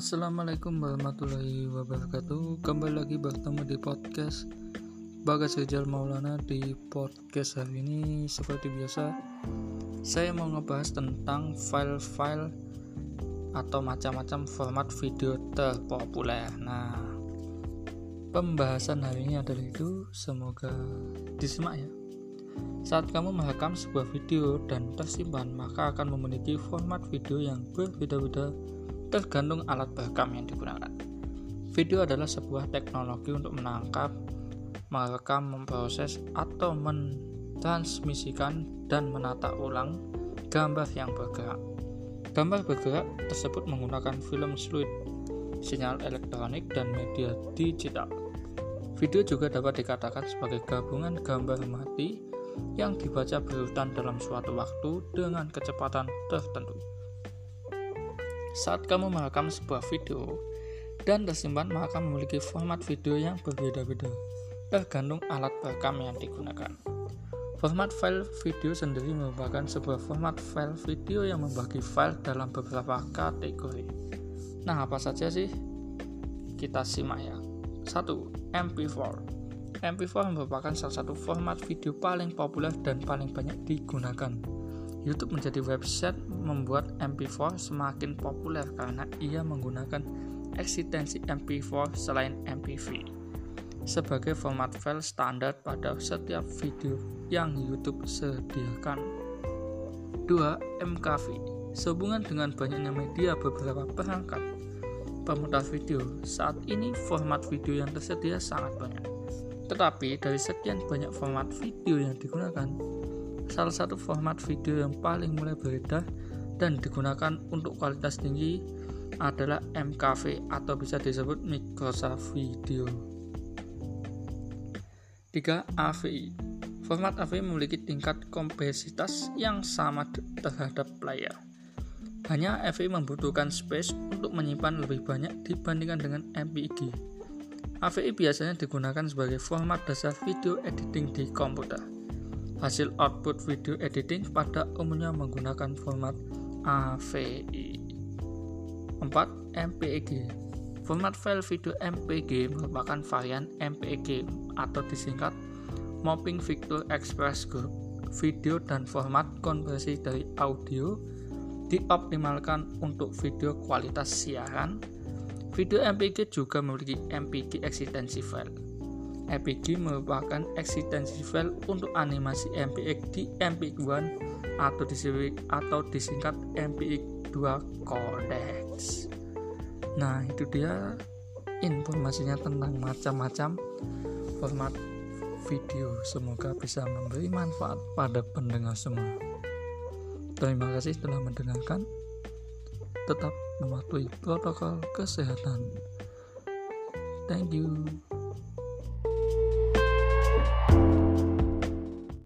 Assalamualaikum warahmatullahi wabarakatuh. Kembali lagi bertemu di podcast Bagas Rizal Maulana Di podcast hari ini. Seperti biasa Saya mau ngebahas tentang file-file Atau macam-macam format video terpopuler. Nah Pembahasan hari ini adalah itu Semoga disimak ya. Saat kamu merekam sebuah video dan tersimpan, maka akan memiliki format video yang berbeda-beda tergantung alat perekam yang digunakan. Video adalah sebuah teknologi untuk menangkap, merekam, memproses, atau mentransmisikan dan menata ulang gambar yang bergerak. Gambar bergerak tersebut menggunakan film fluid, sinyal elektronik, dan media digital. Video juga dapat dikatakan sebagai gabungan gambar mati yang dibaca berurutan dalam suatu waktu dengan kecepatan tertentu. Saat kamu merekam sebuah video dan tersimpan, maka memiliki format video yang berbeda-beda, tergantung alat perekam yang digunakan. Format file video sendiri merupakan sebuah format file video yang membagi file dalam beberapa kategori. Nah, apa saja sih? Kita simak ya. 1. MP4 MP4 merupakan salah satu format video paling populer dan paling banyak digunakan YouTube menjadi website membuat MP4 semakin populer karena ia menggunakan eksistensi MP4 selain MPV sebagai format file standar pada setiap video yang YouTube sediakan. 2. MKV Sehubungan dengan banyaknya media beberapa perangkat pemutar video, saat ini format video yang tersedia sangat banyak. Tetapi dari sekian banyak format video yang digunakan, salah satu format video yang paling mulai beredar dan digunakan untuk kualitas tinggi adalah MKV atau bisa disebut Microsoft Video. 3. AVI Format AVI memiliki tingkat kompleksitas yang sama terhadap player. Hanya AVI membutuhkan space untuk menyimpan lebih banyak dibandingkan dengan MPEG. AVI biasanya digunakan sebagai format dasar video editing di komputer. Hasil output video editing pada umumnya menggunakan format AVI. 4. MPEG Format file video MPG merupakan varian MPEG atau disingkat Mapping Vector Express Group. Video dan format konversi dari audio dioptimalkan untuk video kualitas siaran. Video MPG juga memiliki MPG eksistensi file. MPG merupakan eksistensi file untuk animasi MPX di MPX1 atau disingkat, atau disingkat MPX2 Codex. Nah, itu dia informasinya tentang macam-macam format video. Semoga bisa memberi manfaat pada pendengar semua. Terima kasih telah mendengarkan. Tetap mematuhi protokol kesehatan. Thank you.